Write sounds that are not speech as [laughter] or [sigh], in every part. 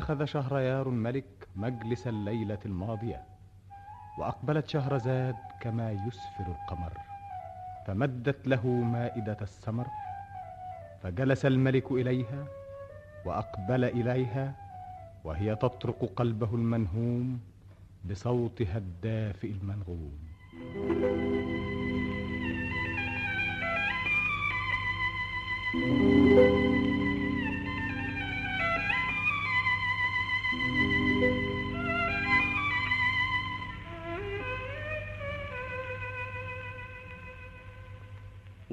اتخذ شهريار الملك مجلس الليلة الماضية وأقبلت شهرزاد كما يسفر القمر. فمدت له مائدة السمر فجلس الملك إليها وأقبل إليها وهي تطرق قلبه المنهوم بصوتها الدافئ المنغوم.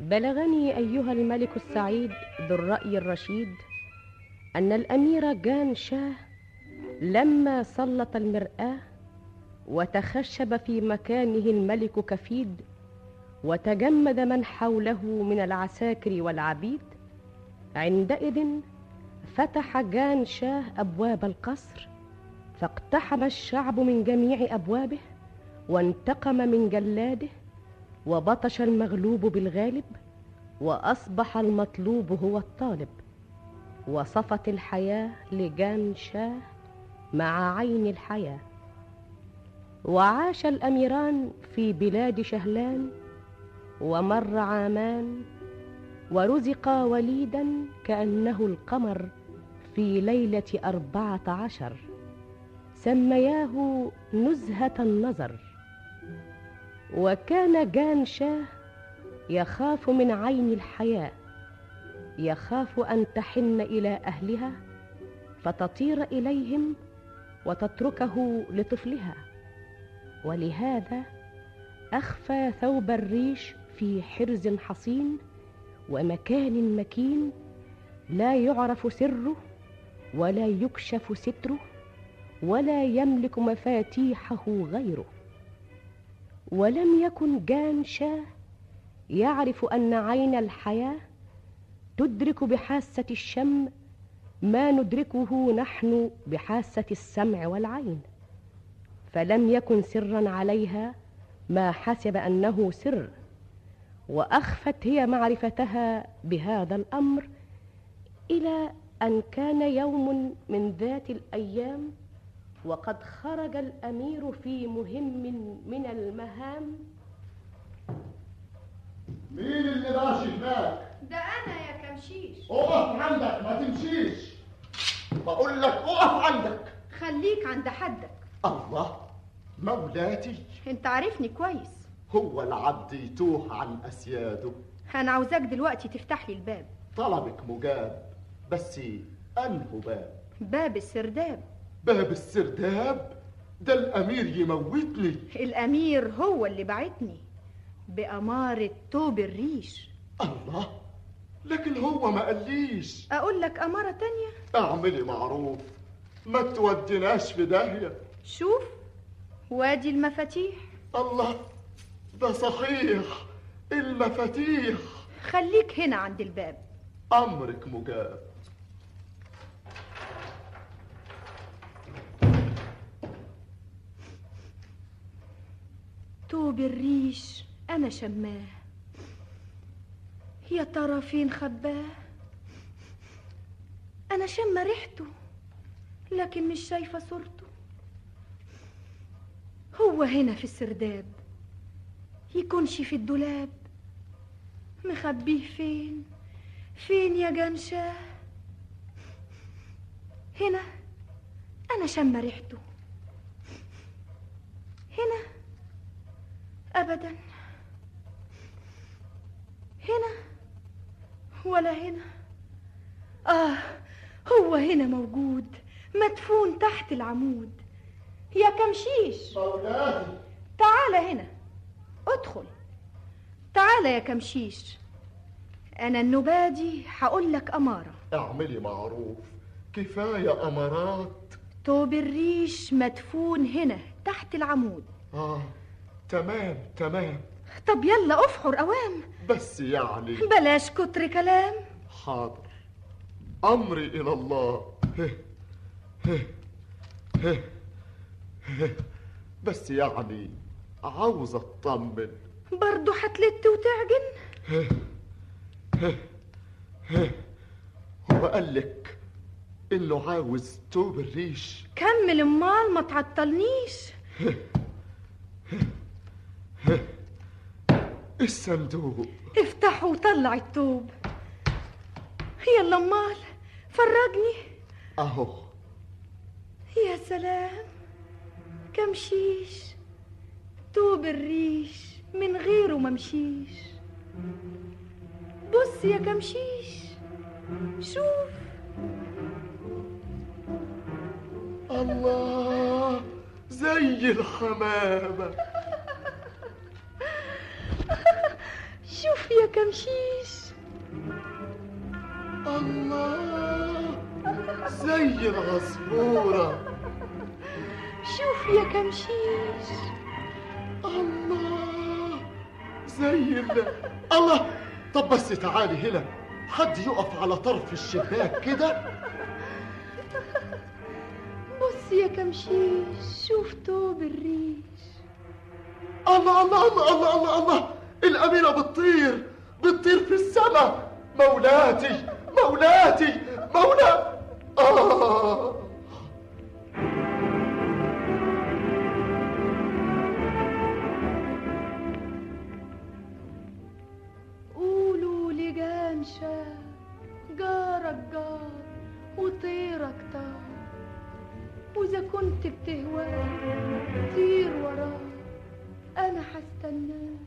بلغني أيها الملك السعيد ذو الرأي الرشيد أن الأمير جان شاه لما سلط المرآة وتخشب في مكانه الملك كفيد وتجمد من حوله من العساكر والعبيد عندئذ فتح جان شاه أبواب القصر فاقتحم الشعب من جميع أبوابه وانتقم من جلاده وبطش المغلوب بالغالب وأصبح المطلوب هو الطالب. وصفت الحياة لجان شاه مع عين الحياة. وعاش الأميران في بلاد شهلان ومر عامان ورزقا وليدا كأنه القمر في ليلة أربعة عشر. سمياه نزهة النظر. وكان جان شاه يخاف من عين الحياة يخاف أن تحن إلى أهلها فتطير إليهم وتتركه لطفلها. ولهذا أخفى ثوب الريش في حرز حصين ومكان مكين لا يعرف سره ولا يكشف ستره ولا يملك مفاتيحه غيره. ولم يكن جان شاه يعرف أن عين الحياة تدرك بحاسة الشم ما ندركه نحن بحاسة السمع والعين فلم يكن سرا عليها ما حسب أنه سر وأخفت هي معرفتها بهذا الأمر إلى أن كان يوم من ذات الأيام وقد خرج الأمير في مهم من المهام. مين اللي ماشي هناك؟ ده أنا يا كمشيش. اقف عندك ما تمشيش. بقول لك اقف عندك. خليك عند حدك. الله مولاتي. أنت عارفني كويس. هو العبد يتوه عن أسياده. أنا عاوزاك دلوقتي تفتح لي الباب. طلبك مجاب بس انه باب؟ باب السرداب. باب السرداب ده الأمير يموتني. الأمير هو اللي بعتني بأمارة توب الريش. الله لكن هو ما قاليش. أقول لك أمارة تانية؟ أعملي معروف ما توديناش في داهية. شوف وادي المفاتيح. الله ده صحيح المفاتيح. خليك هنا عند الباب. أمرك مجاب. توب الريش أنا شماه. يا ترى فين خباه؟ أنا شم ريحته لكن مش شايفة صورته. هو هنا في السرداب يكونش في الدولاب. مخبيه فين؟ فين يا جنشاه؟ هنا أنا شم ريحته. هنا. أبدا. هنا؟ ولا هنا؟ آه هو هنا موجود مدفون تحت العمود. يا كمشيش. مولاتي تعال هنا. ادخل. تعال يا كمشيش. أنا النبادي هقول لك أمارة. أعملي معروف. كفاية أمارات. توب الريش مدفون هنا تحت العمود. آه. تمام تمام. طب يلا افحر أوام بس يعني. بلاش كتر كلام. حاضر. أمري إلى الله. هه هه هه هه بس يعني عاوز أطمن. برضو هتلت وتعجن؟ هه هه هو قال لك إنه عاوز توب الريش. كمل امال ما تعطلنيش. الصندوق افتح وطلع التوب. يلا أمال فرجني أهو. يا سلام كمشيش توب الريش من غيره ممشيش بص يا كمشيش شوف. الله زي الحمامة. [laughs] شوف يا كمشيش. الله زي العصفورة. شوف يا كمشيش. الله زي ال الله. طب بس تعالي هنا. حد يقف على طرف الشباك كده؟ [laughs] بص يا كمشيش شوف توب الريش. الله الله الله الله الله الله. الأميرة بتطير بتطير في السماء مولاتي مولاتي مولا آه. قولوا شاب جارك جار وطيرك طار. وإذا كنت بتهواه طير وراه. أنا هستناه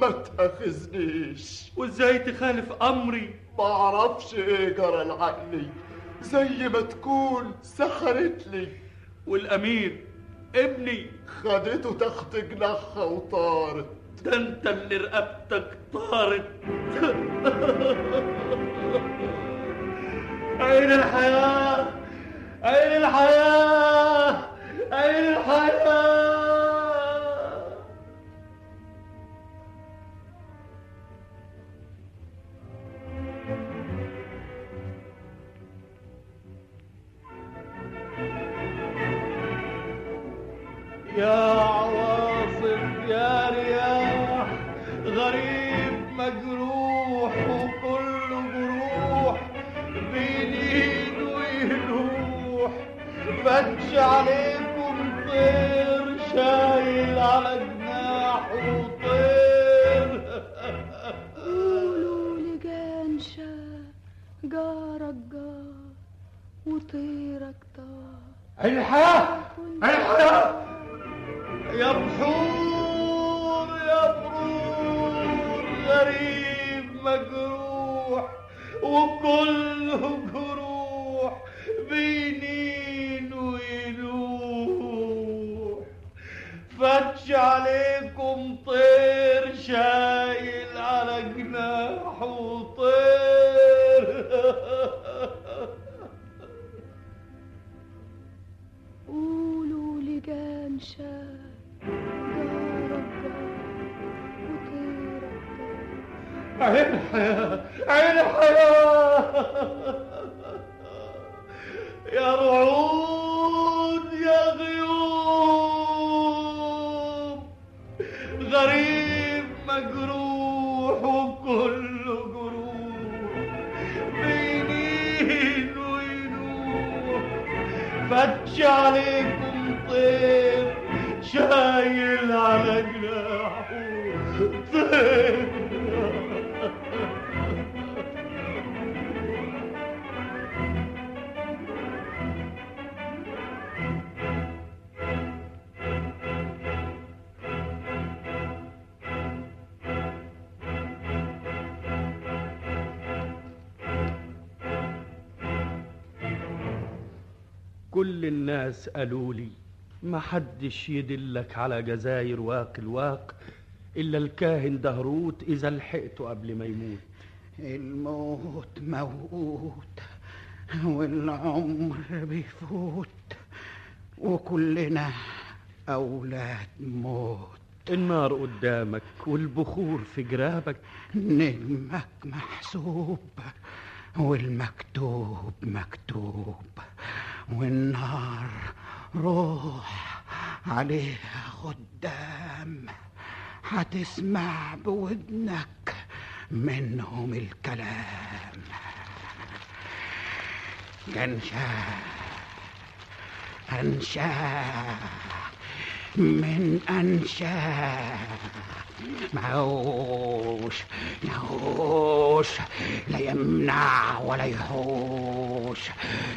ما تأخذنيش. وازاي تخالف أمري؟ ما أعرفش إيه جرى لعقلي. زي ما تكون سحرت لي. والأمير ابني خدته تحت جناحها وطارت. ده أنت اللي رقبتك طارت. [laughs] عين الحياة؟ عين الحياة؟ عين الحياة؟ وطيرك طار الحياة الحياة؟ يا بحور يا بحور غريب مجروح وكله جروح بينين ويلوح. فتش عليكم طير شايل عين الحياة. عين الحياة يا رعود يا غيوم. غريب مجروح وكله جروح. بينين وينوح. فتش عليكم طير شايل على جناحه. طير. الناس قالوا لي. ما حدش يدلك على جزاير واق الواق إلا الكاهن دهروت إذا لحقته قبل ما يموت. الموت موت والعمر بيفوت وكلنا أولاد موت. النار قدامك والبخور في جرابك. نجمك محسوب والمكتوب مكتوب. والنار روح عليها خدام. هتسمع بودنك منهم الكلام. جنشا أنشأ من أنشأ. معوش نهوش لا يمنع ولا يحوش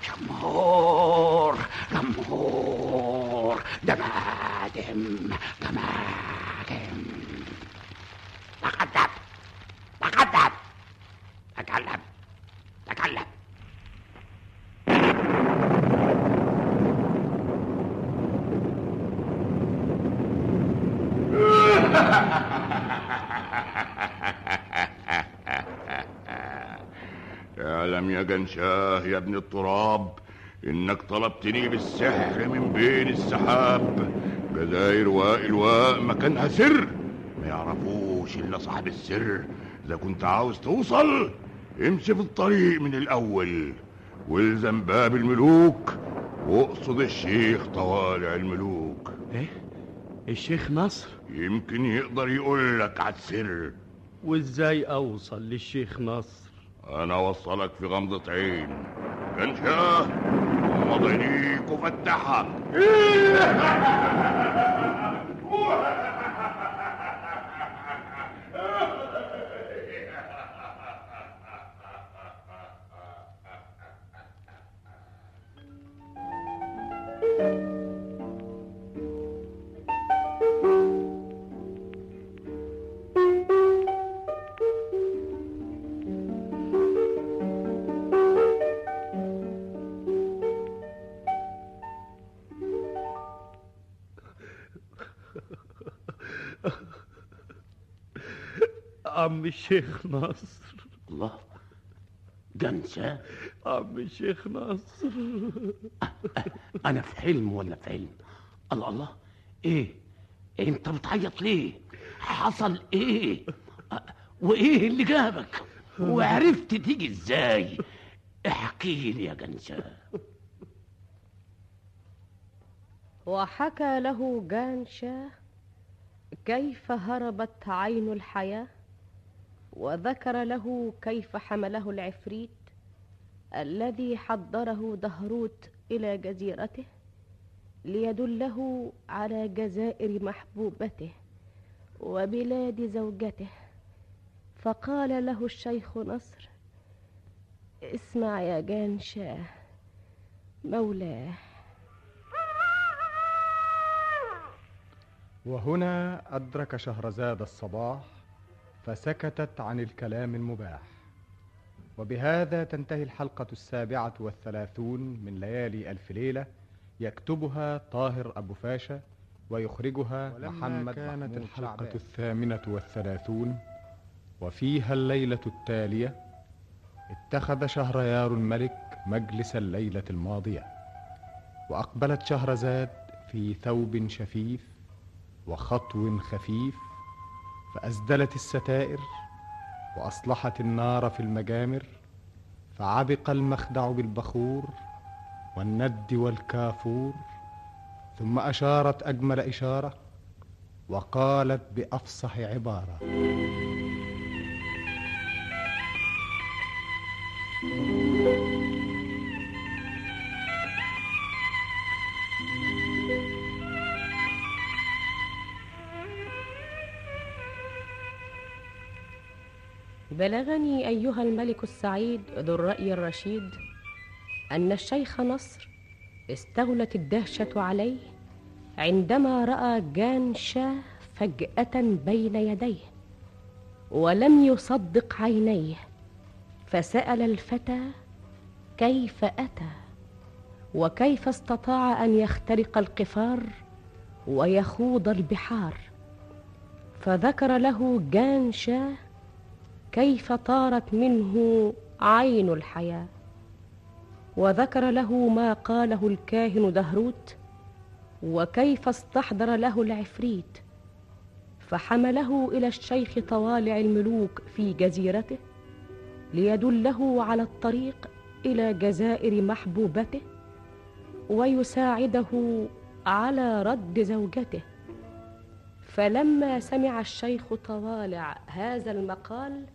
شمهور جمهور دمادم دمادم جنشاه يا ابن التراب إنك طلبتني بالسحر من بين السحاب. جزاير والواء مكانها سر ما يعرفوش إلا صاحب السر. إذا كنت عاوز توصل امشي في الطريق من الأول. والزم باب الملوك واقصد الشيخ طوالع الملوك. إيه؟ الشيخ نصر يمكن يقدر يقول لك على السر. وإزاي أوصل للشيخ نصر أنا أوصلك في غمضة عين. جنشاه غمض عينيك وفتحها عم الشيخ نصر الله. جنشا عم الشيخ نصر أنا في حلم ولا في علم؟ الله الله. إيه؟ أنت بتعيط ليه؟ حصل إيه؟ أ- وإيه اللي جابك؟ وعرفت تيجي إزاي؟ احكي لي يا جنشا وحكى له جانشاه كيف هربت عين الحياة؟ وذكر له كيف حمله العفريت الذي حضره دهروت إلى جزيرته ليدله على جزائر محبوبته وبلاد زوجته. فقال له الشيخ نصر اسمع يا جانشاه مولاه. وهنا أدرك شهرزاد الصباح فسكتت عن الكلام المباح وبهذا تنتهي الحلقة السابعة والثلاثون من ليالي ألف ليلة يكتبها طاهر أبو فاشا ويخرجها محمد كانت محمود الحلقة شعبان. الثامنة والثلاثون وفيها الليلة التالية اتخذ شهريار الملك مجلس الليلة الماضية وأقبلت شهرزاد في ثوب شفيف وخطو خفيف فأسدلت الستائر وأصلحت النار في المجامر فعبق المخدع بالبخور والند والكافور ثم أشارت أجمل إشارة وقالت بأفصح عبارة. بلغني أيها الملك السعيد ذو الرأي الرشيد أن الشيخ نصر استولت الدهشة عليه عندما رأى جان شاه فجأة بين يديه ولم يصدق عينيه فسأل الفتى كيف أتى وكيف استطاع أن يخترق القفار ويخوض البحار فذكر له جان شاه كيف طارت منه عين الحياة؟ وذكر له ما قاله الكاهن دهروت وكيف استحضر له العفريت فحمله إلى الشيخ طوالع الملوك في جزيرته ليدله على الطريق إلى جزائر محبوبته ويساعده على رد زوجته. فلما سمع الشيخ طوالع هذا المقال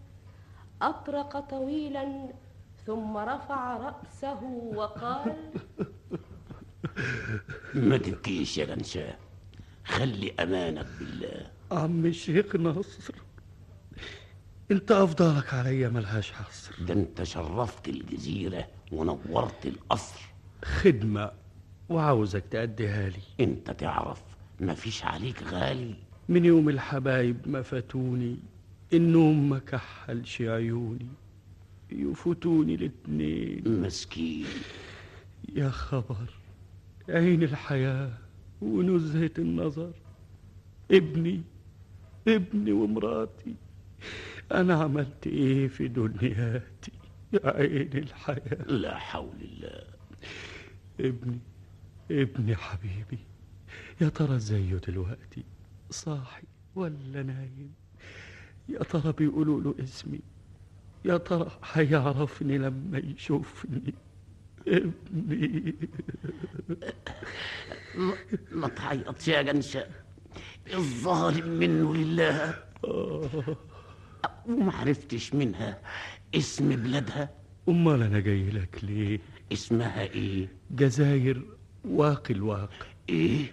أطرق طويلا ثم رفع رأسه وقال [laughs] ما تبكيش يا غنشاه خلي أمانك بالله. عم الشيخ نصر أنت أفضلك عليا ملهاش حصر ده أنت شرفت الجزيرة ونورت القصر. خدمة وعاوزك تأديها لي. أنت تعرف مفيش عليك غالي. من يوم الحبايب ما فاتوني النوم ما كحلش عيوني يفوتوني الاتنين. مسكين. يا خبر عين الحياة ونزهة النظر. ابني ابني ومراتي أنا عملت إيه في دنياتي؟ يا عين الحياة. لا حول الله. ابني ابني حبيبي يا ترى ازايه دلوقتي؟ صاحي ولا نايم؟ يا ترى بيقولوا له اسمي؟ يا ترى هيعرفني لما يشوفني؟ ابني. ما- تعيطش يا جنشة. الظالم منه لله. وما عرفتش منها اسم بلادها. أمال أنا جاي لك ليه؟ اسمها إيه؟ جزاير واقي الواقع إيه؟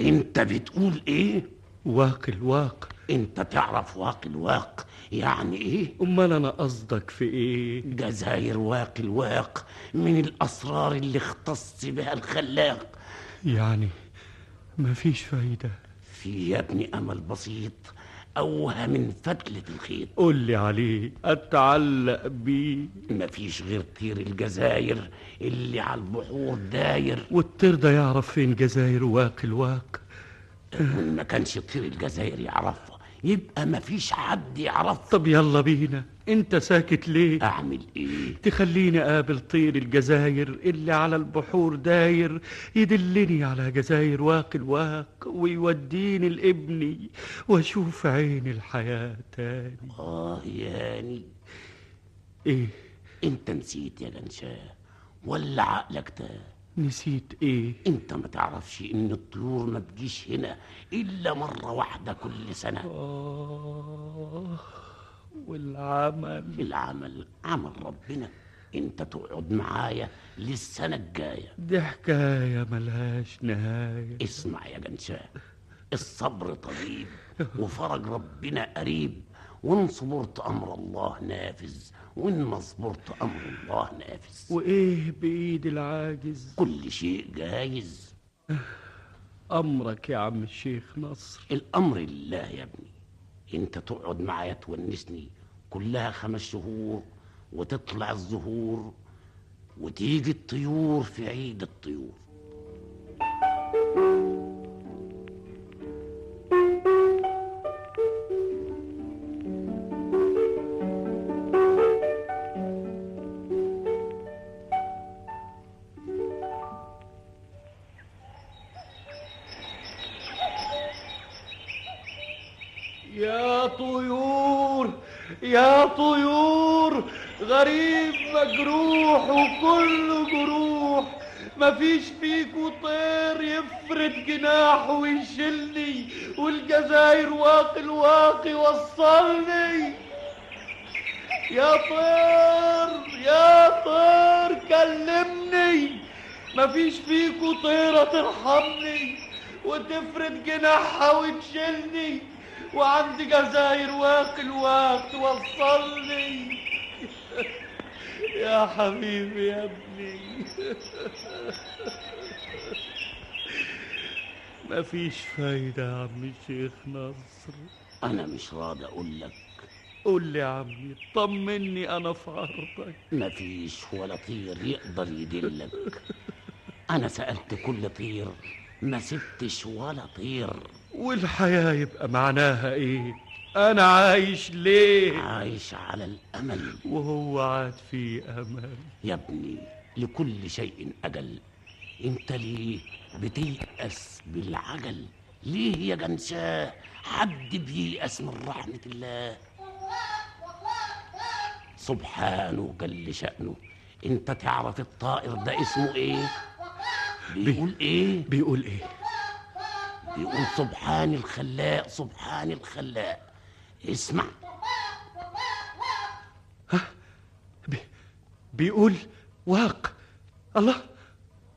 أنت بتقول إيه؟ واقي الواقع انت تعرف واقي الواق يعني إيه؟ أمال أنا قصدك في إيه؟ جزاير واقي الواق من الأسرار اللي اختص بها الخلاق. يعني مفيش فايدة. في يا ابني أمل بسيط أوها من فتلة الخيط. قول لي عليه أتعلق بيه. مفيش غير طير الجزاير اللي على البحور داير. والطير ده يعرف فين جزاير واقي الواقع وإن ما كانش طير الجزاير يعرفها يبقى مفيش حد يعرفها طب يلا بينا. انت ساكت ليه؟ أعمل إيه؟ تخليني أقابل طير الجزاير اللي على البحور داير يدلني على جزاير واقي الواق ويوديني لابني وأشوف عين الحياة تاني. آه ياني إيه؟ أنت نسيت يا جنشاه ولا عقلك تاه؟ نسيت إيه؟ أنت ما تعرفش إن الطيور ما تجيش هنا إلا مرة واحدة كل سنة. آه والعمل. العمل عمل ربنا. أنت تقعد معايا للسنة الجاية. دي حكاية ملهاش نهاية. اسمع يا جنشاه الصبر طبيب وفرج ربنا قريب وان صبرت أمر الله نافذ. وإن صبرت أمر الله نافذ. وإيه بإيد العاجز؟ كل شيء جايز. أمرك يا عم الشيخ نصر. الأمر لله يا ابني. أنت تقعد معايا تونسني كلها خمس شهور وتطلع الزهور وتيجي الطيور في عيد الطيور. غريب مجروح وكله جروح. مفيش فيكو طير يفرد جناحه ويشيلني والجزاير واقي الواقي وصلني. يا طير يا طير كلمني. مفيش فيكو طيرة ترحمني وتفرد جناحها وتشيلني وعندي جزاير واقي الوقت وصلني. يا حبيبي يا ابني. مفيش فايدة يا عم الشيخ نصر أنا مش راضي أقول لك. قول لي يا عمي طمني أنا في عرضك. مفيش ولا طير يقدر يدلك. أنا سألت كل طير ما سبتش ولا طير. والحياة يبقى معناها إيه؟ أنا عايش ليه؟ عايش على الأمل. وهو عاد في أمل. يا ابني لكل شيء أجل. أنت ليه بتيأس بالعجل. ليه يا جنشاه حد بييأس من رحمة الله. سبحانه جل شأنه. أنت تعرف الطائر ده اسمه إيه؟ بيقول إيه؟ بيقول إيه؟ بيقول سبحان الخلاق سبحان الخلاق. اسمع. بي بيقول واق. الله؟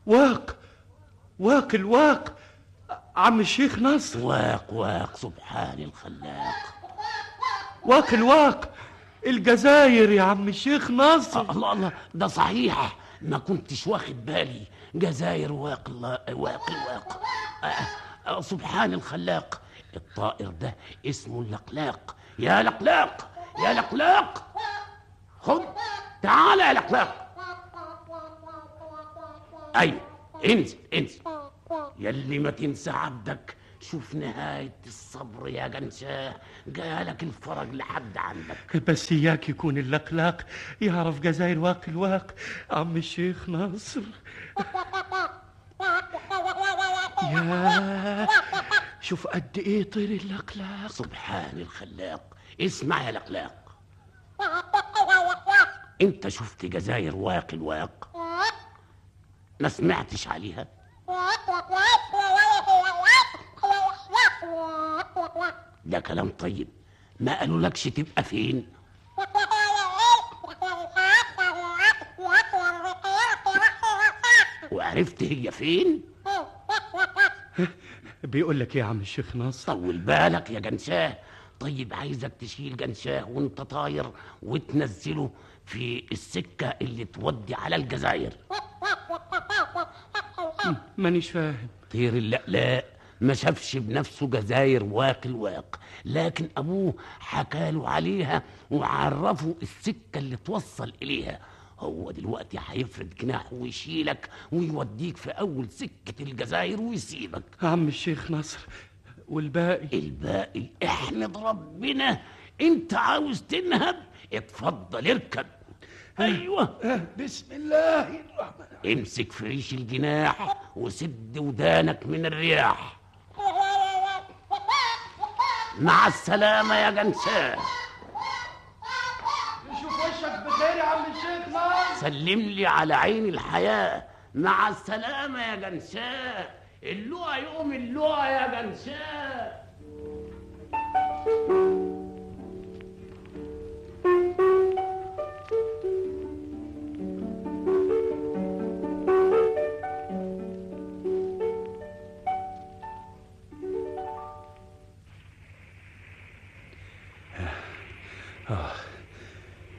واق. واق الواق. عم الشيخ نصر واق واق سبحان الخلاق. واق الواق. الجزاير يا عم الشيخ نصر آه، الله الله. ده صحيح ما كنتش واخد بالي. جزاير واق الله واق الواق. آه، آه، سبحان الخلاق. الطائر ده اسمه اللقلاق يا لقلاق! يا لقلاق! خد تعال يا لقلاق! أيوه انزل انزل. يلي ما تنسى عبدك شوف نهاية الصبر يا جنشاه جالك الفرج لحد عندك. بس إياك يكون اللقلاق. يعرف جزاير واق الواق. عم الشيخ ناصر. [laughs] يا شوف قد إيه طير اللقلاق سبحان الخلاق. اسمع يا لقلاق أنت شفت جزاير واق الواق. ما سمعتش عليها؟ ده كلام طيب. ما قالوا لكش تبقى فين؟ وعرفت هي فين؟ بيقول لك إيه يا عم الشيخ ناصر؟ طول بالك يا جنشاه. طيب عايزك تشيل جنشاه وانت طاير وتنزله في السكة اللي تودي على الجزائر. مانيش فاهم. طير اللقلاق ما شافش بنفسه جزاير واق الواق. لكن أبوه حكاله عليها وعرفه السكة اللي توصل إليها. هو دلوقتي هيفرد جناحه ويشيلك ويوديك في أول سكة الجزائر ويسيبك. عم الشيخ ناصر والباقي؟ الباقي احمد ربنا. انت عاوز تنهب؟ اتفضل اركب. أيوه. بسم الله الرحمن امسك في ريش الجناح وسد ودانك من الرياح. مع السلامة يا جنسان شوف وشك بخير يا عم الشيخ ناصر سلم لي على عين الحياة. مع السلامة يا جنسان اللقا يقوم اللقا يا جنسان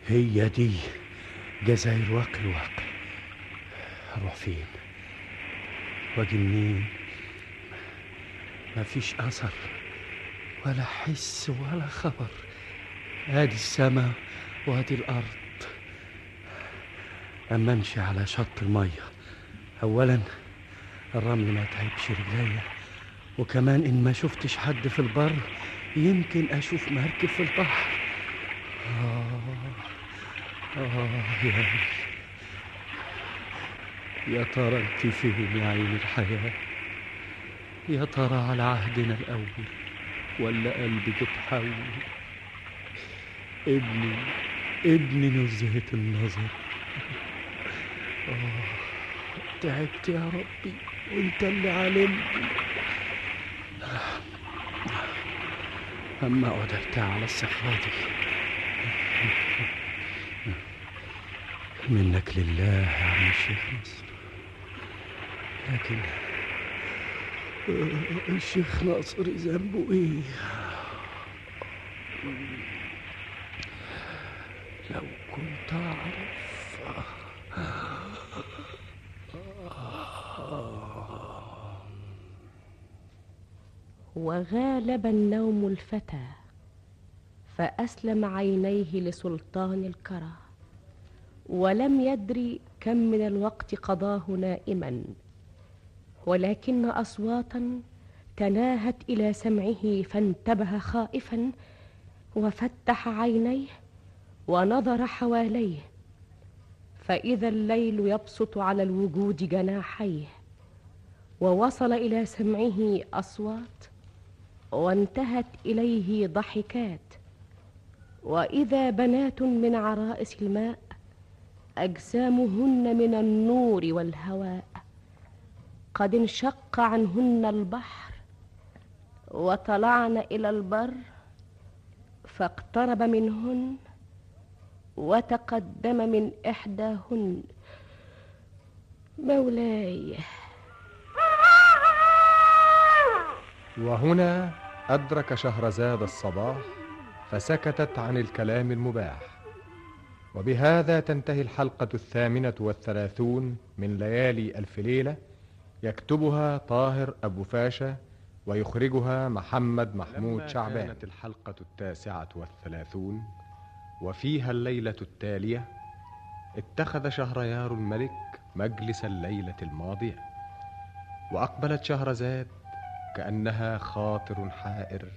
هي دي جزاير واق الواق أروح فين؟ واجي منين؟ مفيش أثر ولا حس ولا خبر. ادي السماء وادي الأرض. اما أمشي على شط المية؟ اولا الرمل ما تعبش رجليا وكمان إن ما شفتش حد في البر يمكن أشوف مركب في البحر. آه. يا يا ترى أنت فين يا عين الحياة؟ يا ترى على عهدنا الأول ولا قلبك اتحول؟ ابني ابني نزهة النظر. آه تعبت يا ربي وأنت اللي علمت أما أقعد ارتاح على الصخرة دي منك لله يا عم الشيخ نصر لكن الشيخ ناصر ذنبه إيه لو كنت اعرف وغالب النوم الفتى فأسلم عينيه لسلطان الكرى. ولم يدري كم من الوقت قضاه نائما ولكن أصواتا تناهت إلى سمعه فانتبه خائفا وفتح عينيه ونظر حواليه فإذا الليل يبسط على الوجود جناحيه ووصل إلى سمعه أصوات وانتهت إليه ضحكات وإذا بنات من عرائس الماء أجسامهن من النور والهواء. قد انشق عنهن البحر وطلعن إلى البر فاقترب منهن وتقدم من إحداهن. مولاي. وهنا أدرك شهرزاد الصباح فسكتت عن الكلام المباح. وبهذا تنتهي الحلقة الثامنة والثلاثون من ليالي ألف ليلة. يكتبها طاهر أبو فاشا ويخرجها محمد محمود شعبان. كانت الحلقة التاسعة والثلاثون وفيها الليلة التالية اتخذ شهريار الملك مجلس الليلة الماضية وأقبلت شهرزاد كأنها خاطر حائر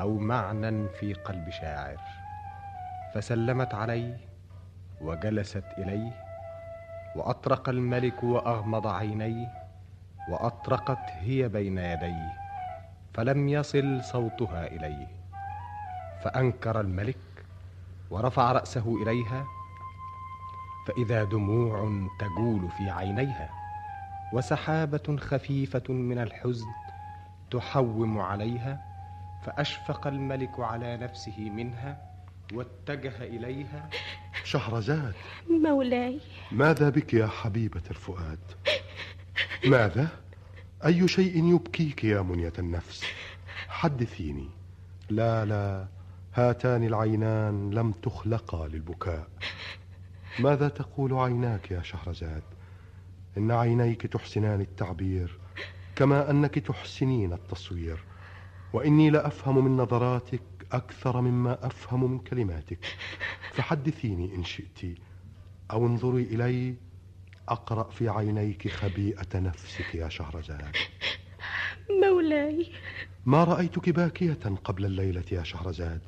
أو معنى في قلب شاعر فسلمت عليه وجلست إليه وأطرق الملك وأغمض عينيه وأطرقت هي بين يديه فلم يصل صوتها إليه. فأنكر الملك ورفع رأسه إليها فإذا دموع تجول في عينيها وسحابة خفيفة من الحزن تحوم عليها فأشفق الملك على نفسه منها واتجه إليها. شهرزاد. مولاي. ماذا بك يا حبيبة الفؤاد؟ ماذا؟ أي شيء يبكيك يا منية النفس؟ حدثيني. لا لا هاتان العينان لم تخلقا للبكاء. ماذا تقول عيناك يا شهرزاد؟ إن عينيك تحسنان التعبير كما أنك تحسنين التصوير. وإني لأفهم من نظراتك أكثر مما أفهم من كلماتك. فحدثيني إن شئت. أو انظري إلي. أقرأ في عينيك خبيئة نفسك يا شهرزاد مولاي. ما رأيتك باكية قبل الليلة يا شهرزاد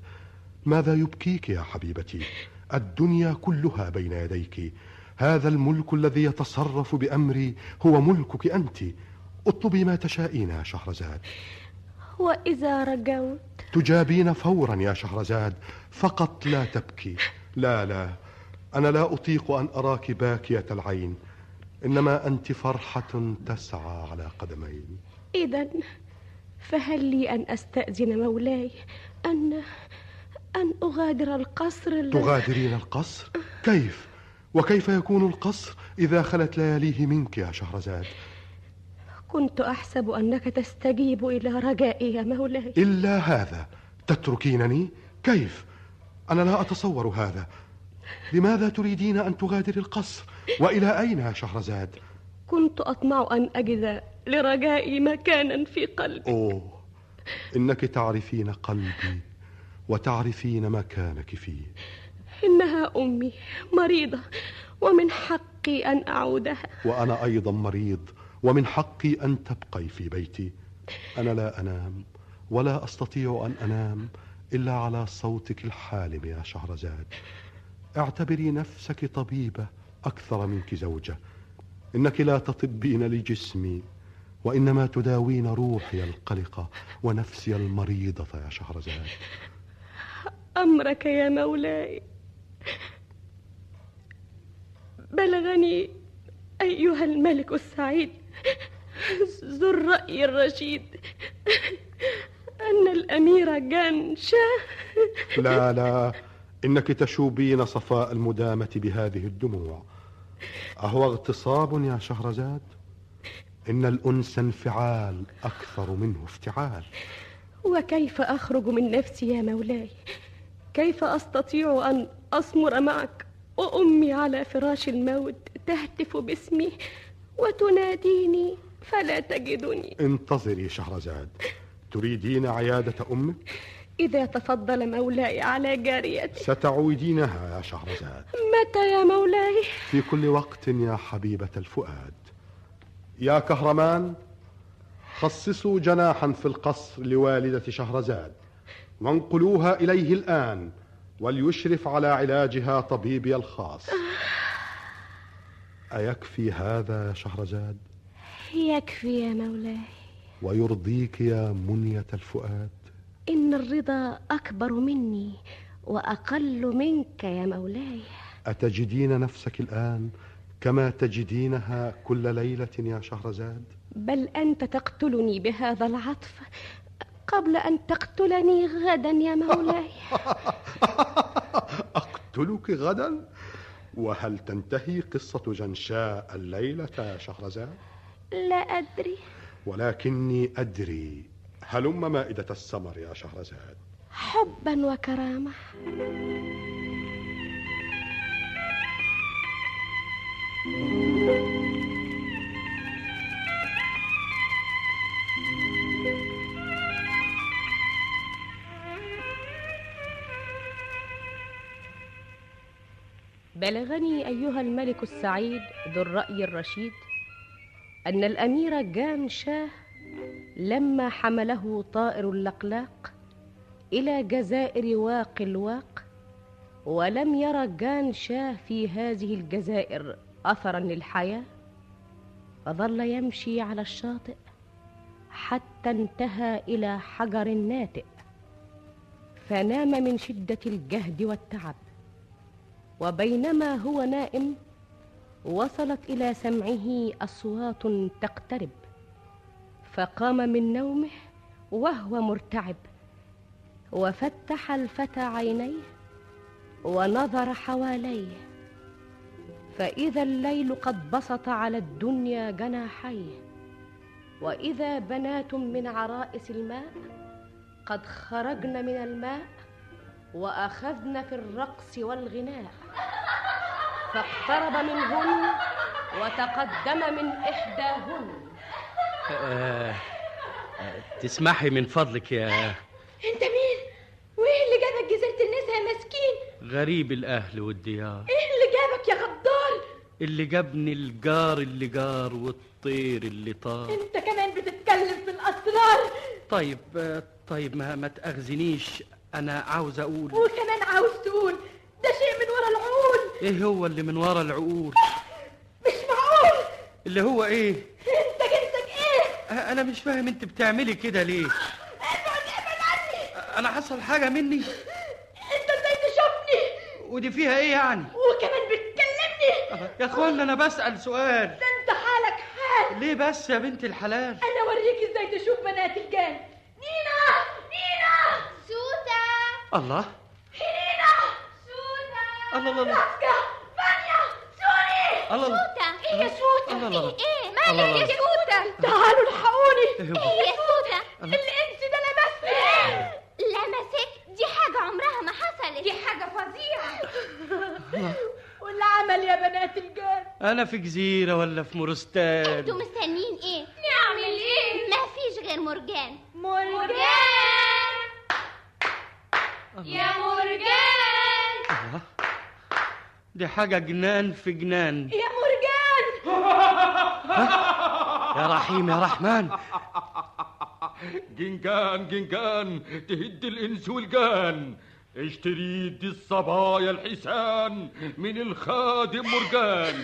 ماذا يبكيك يا حبيبتي؟ الدنيا كلها بين يديك. هذا الملك الذي يتصرف بأمري هو ملكك أنت. اطلبي ما تشائين يا شهرزاد وإذا رجوت تجابين فورا يا شهرزاد فقط لا تبكي. لا لا أنا لا أطيق أن أراك باكية العين إنما أنت فرحة تسعى على قدمين. إذا فهل لي أن أستأذن مولاي أن أن أغادر القصر الذي- تغادرين القصر؟ كيف؟ وكيف يكون القصر إذا خلت لياليه منك يا شهرزاد؟ كنت أحسب أنك تستجيب إلى رجائي يا مولاي. إلا هذا تتركينني؟ كيف؟ أنا لا أتصور هذا. لماذا تريدين أن تغادري القصر؟ وإلى أين يا شهرزاد؟ كنت أطمع أن أجد لرجائي مكانا في قلبي. أوه إنك تعرفين قلبي وتعرفين مكانك فيه. إنها أمي مريضة ومن حقي أن أعودها. وأنا أيضا مريض ومن حقي أن تبقي في بيتي. أنا لا أنام ولا أستطيع أن أنام إلا على صوتك الحالم يا شهرزاد. اعتبري نفسك طبيبة أكثر منك زوجة. إنك لا تطبين لجسمي وإنما تداوين روحي القلقة ونفسي المريضة يا شهرزاد. أمرك يا مولاي. بلغني أيها الملك السعيد [laughs] ذو الرأي الرشيد. أن الأمير جان شاه. لا لا. إنك تشوبين صفاء المدامة بهذه الدموع. أهو اغتصاب يا شهرزاد؟ إن الأنس انفعال أكثر منه افتعال. وكيف أخرج من نفسي يا مولاي؟ كيف أستطيع أن أصمر معك؟ وأمي على فراش الموت تهتف باسمي. وتناديني فلا تجدني. انتظري شهرزاد. تريدين عيادة أمك؟ إذا تفضل مولاي على جاريتي. ستعودينها يا شهرزاد. متى يا مولاي؟ في كل وقت يا حبيبة الفؤاد. يا كهرمان خصصوا جناحا في القصر لوالدة شهرزاد. وانقلوها إليه الآن وليشرف على علاجها طبيبي الخاص. أيكفي هذا يا شهرزاد يكفي يا مولاي. ويرضيك يا منية الفؤاد؟ إن الرضا أكبر مني وأقل منك يا مولاي. أتجدين نفسك الآن كما تجدينها كل ليلة يا شهرزاد بل أنت تقتلني بهذا العطف قبل أن تقتلني غدا يا مولاي. [laughs] أقتلك غدا؟ وهل تنتهي قصة جنشاء الليلة يا شهرزاد لا أدري. ولكني أدري. هلم مائدة السمر يا شهرزاد حبا وكرامة. بلغني أيها الملك السعيد ذو الرأي الرشيد أن الأمير جان شاه لما حمله طائر اللقلاق إلى جزائر واق الواق ولم ير جان شاه في هذه الجزائر أثرا للحياة فظل يمشي على الشاطئ حتى انتهى إلى حجر ناتئ فنام من شدة الجهد والتعب. وبينما هو نائم وصلت إلى سمعه أصوات تقترب فقام من نومه وهو مرتعب وفتح الفتى عينيه ونظر حواليه. فإذا الليل قد بسط على الدنيا جناحيه وإذا بنات من عرائس الماء قد خرجن من الماء وأخذن في الرقص والغناء فاقترب منهن وتقدم من إحداهن. آه آه، تسمحي من فضلك يا أنت مين؟ وإيه اللي جابك جزيرة النساء يا مسكين؟ غريب الأهل والديار. إيه اللي جابك يا غدار؟ اللي جابني الجار اللي جار والطير اللي طار. أنت كمان بتتكلم في الأسرار. طيب آه، طيب ما ما تأخذنيش أنا عاوز أقول. وكمان عاوز تقول. ده شيء من ورا العقول. إيه هو اللي من ورا العقول؟ مش معقول. اللي هو إيه؟ أنت جنسك إيه؟ آه، أنا مش فاهم أنت بتعملي كده ليه؟ ابعد ابعد عني. أنا حصل حاجة مني. أنت إزاي تشوفني؟ ودي فيها إيه يعني؟ وكمان بتكلمني يا أخوانا أنا بسأل سؤال. ده أنت حالك حال. ليه بس يا بنت الحلال؟ أنا أوريك إزاي تشوف بنات الجان. نينا! نينا! سوسة الله. نينا سوسة الله الله الله. فانيا. سوري الله إيه يا سوسة الله الله إيه. مالك يا سوسة تعالوا الحقوني؟ إيه يا سوسة الانس ده لمسني لمسك؟ دي حاجة عمرها ما حصلت. دي حاجة فظيعة. واللي عمل يا بنات الجان أنا في جزيرة ولا في مرستان؟ أنتوا مستنيين دي حاجة جنان في جنان. [laughs] يا مرجان! يا رحيم يا رحمن. جنجان جنجان تهد الإنس والجان. اشتري دي الصبايا الحسان من الخادم مرجان.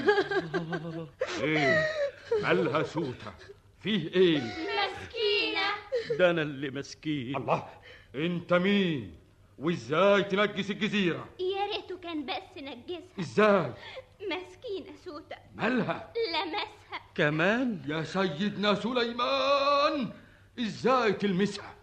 [laughs] إيه مالها سوته فيه إيه؟ مسكينة. ده أنا اللي مسكين. الله أنت مين؟ وازاي تنجس الجزيرة. يا كان بس نجسها. إزاي؟ مسكينة سوتة مالها؟ لمسها. كمان؟ يا سيدنا سليمان إزاي تلمسها؟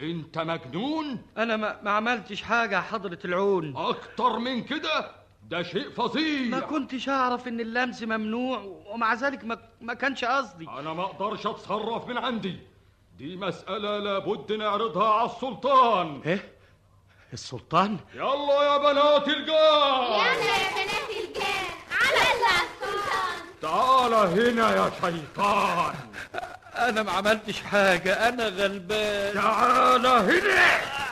أنت مجنون؟ أنا ما, ما عملتش حاجة يا حضرة العون. أكتر من كده؟ ده شيء فظيع. ما كنتش أعرف إن اللمس ممنوع ومع ذلك ما, ما كانش قصدي. أنا ما أقدرش أتصرف من عندي. دي مسألة لابد نعرضها على السلطان. إيه؟ السلطان. يلا يا بنات الجار يلا يا بنات الجان على السلطان. تعال هنا يا شيطان. أنا ما عملتش حاجة أنا غلبان. تعال هنا.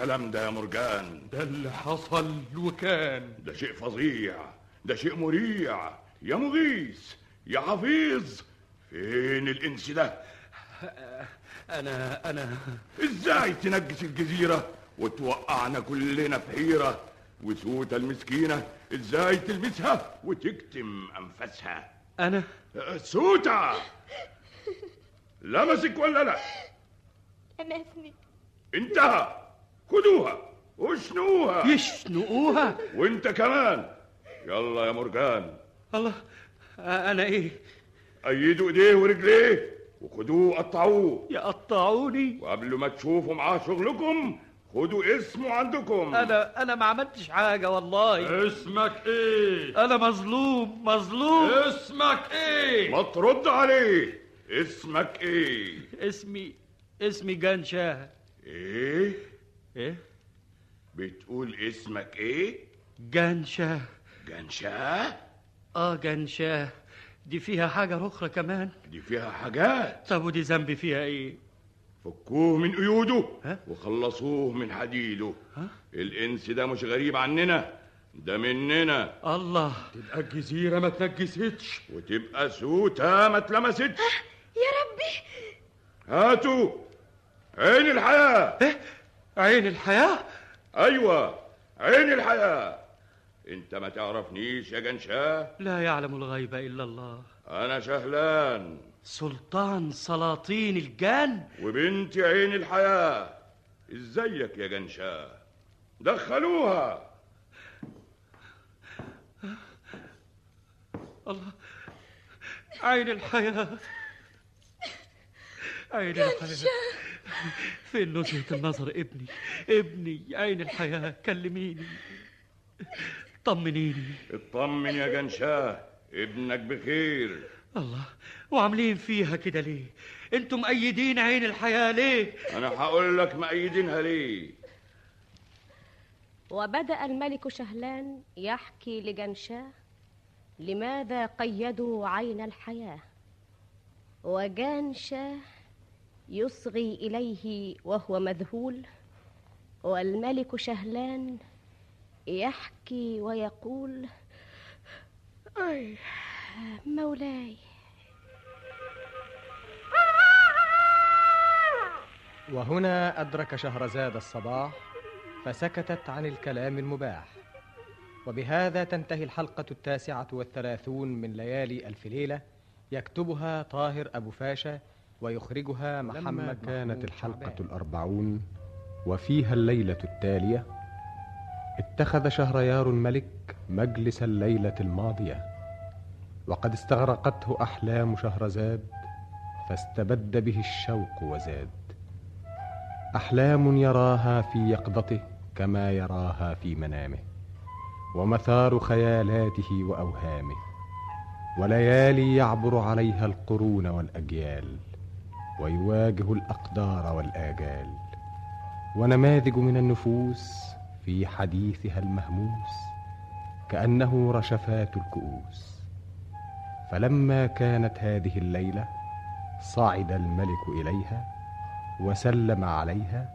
الكلام ده يا مرجان. ده اللي حصل وكان. ده شيء فظيع. ده شيء مريع. يا مغيث يا حفيظ فين الإنس ده؟ أنا أنا. إزاي تنجس الجزيرة وتوقعنا كلنا في حيره وسوته المسكينة؟ إزاي تلمسها وتكتم أنفاسها؟ أنا. سوته لمسك ولا لا. لمسني انتهى. خدوها وشنوها يشنقوها وانت كمان. يلا يا مرجان. الله أنا إيه؟ أيدوا إيديه ورجليه وخدوه قطعوه يقطعوني؟ وقبل ما تشوفوا معاه شغلكم خدوا اسمه عندكم. أنا أنا ما عملتش حاجة والله. اسمك إيه؟ أنا مظلوم مظلوم. اسمك إيه؟ ما ترد عليه. اسمك إيه؟ اسمي اسمي جان شاه إيه؟ إيه؟ بتقول اسمك إيه؟ جان شاه جنشاه آه جان شاه دي فيها حاجة أخرى كمان. دي فيها حاجات. طب ودي ذنبي فيها إيه؟ فكوه من قيوده ها؟ وخلصوه من حديده. ها؟ الإنس ده مش غريب عننا ده مننا. الله. تبقى الجزيرة ما تنجستش وتبقى سوتا ما اتلمستش. يا ربي. هاتوا عين الحياة. إيه؟ عين الحياة؟ أيوه عين الحياة. أنت ما تعرفنيش يا جنشاه لا يعلم الغيب إلا الله. أنا شهلان. سلطان سلاطين الجان؟ وبنتي عين الحياة. إزيك يا جنشاه دخلوها. الله عين الحياة. عين الحياة. فين نزهة النظر ابني؟ ابني عين الحياة كلميني. طمنيني. اطمن يا جنشاه ابنك بخير. الله وعاملين فيها كده ليه؟ أنتم مأيدين عين الحياة ليه؟ أنا هقول لك مأيدينها ليه. وبدأ الملك شهلان يحكي لجنشاه لماذا قيدوا عين الحياة؟ وجانشاه يصغي إليه وهو مذهول والملك شهلان يحكي ويقول أي مولاي. وهنا أدرك شهرزاد الصباح فسكتت عن الكلام المباح. وبهذا تنتهي الحلقة التاسعة والثلاثون من ليالي ألف ليلة يكتبها طاهر أبو فاشا ويخرجها محمد لما كانت الحلقة. الأربعون وفيها الليلة التالية اتخذ شهريار الملك مجلس الليلة الماضية وقد استغرقته أحلام شهرزاد فاستبد به الشوق وزاد أحلام يراها في يقظته كما يراها في منامه ومثار خيالاته وأوهامه وليالي يعبر عليها القرون والأجيال ويواجه الأقدار والآجال. ونماذج من النفوس في حديثها المهموس كأنه رشفات الكؤوس. فلما كانت هذه الليلة صعد الملك إليها وسلم عليها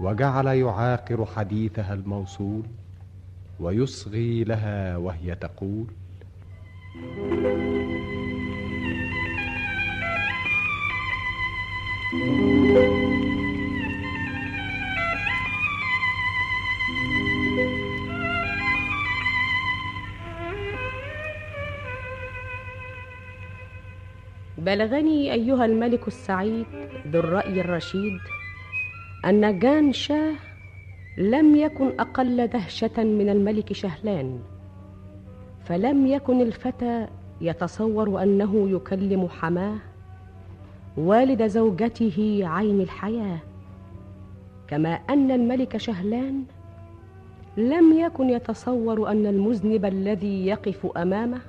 وجعل يعاقر حديثها الموصول ويصغي لها وهي تقول بلغني أيها الملك السعيد ذو الرأي الرشيد أن جان شاه لم يكن أقل دهشة من الملك شهلان فلم يكن الفتى يتصور أنه يكلم حماه والد زوجته عين الحياة. كما أن الملك شهلان لم يكن يتصور أن المذنب الذي يقف أمامه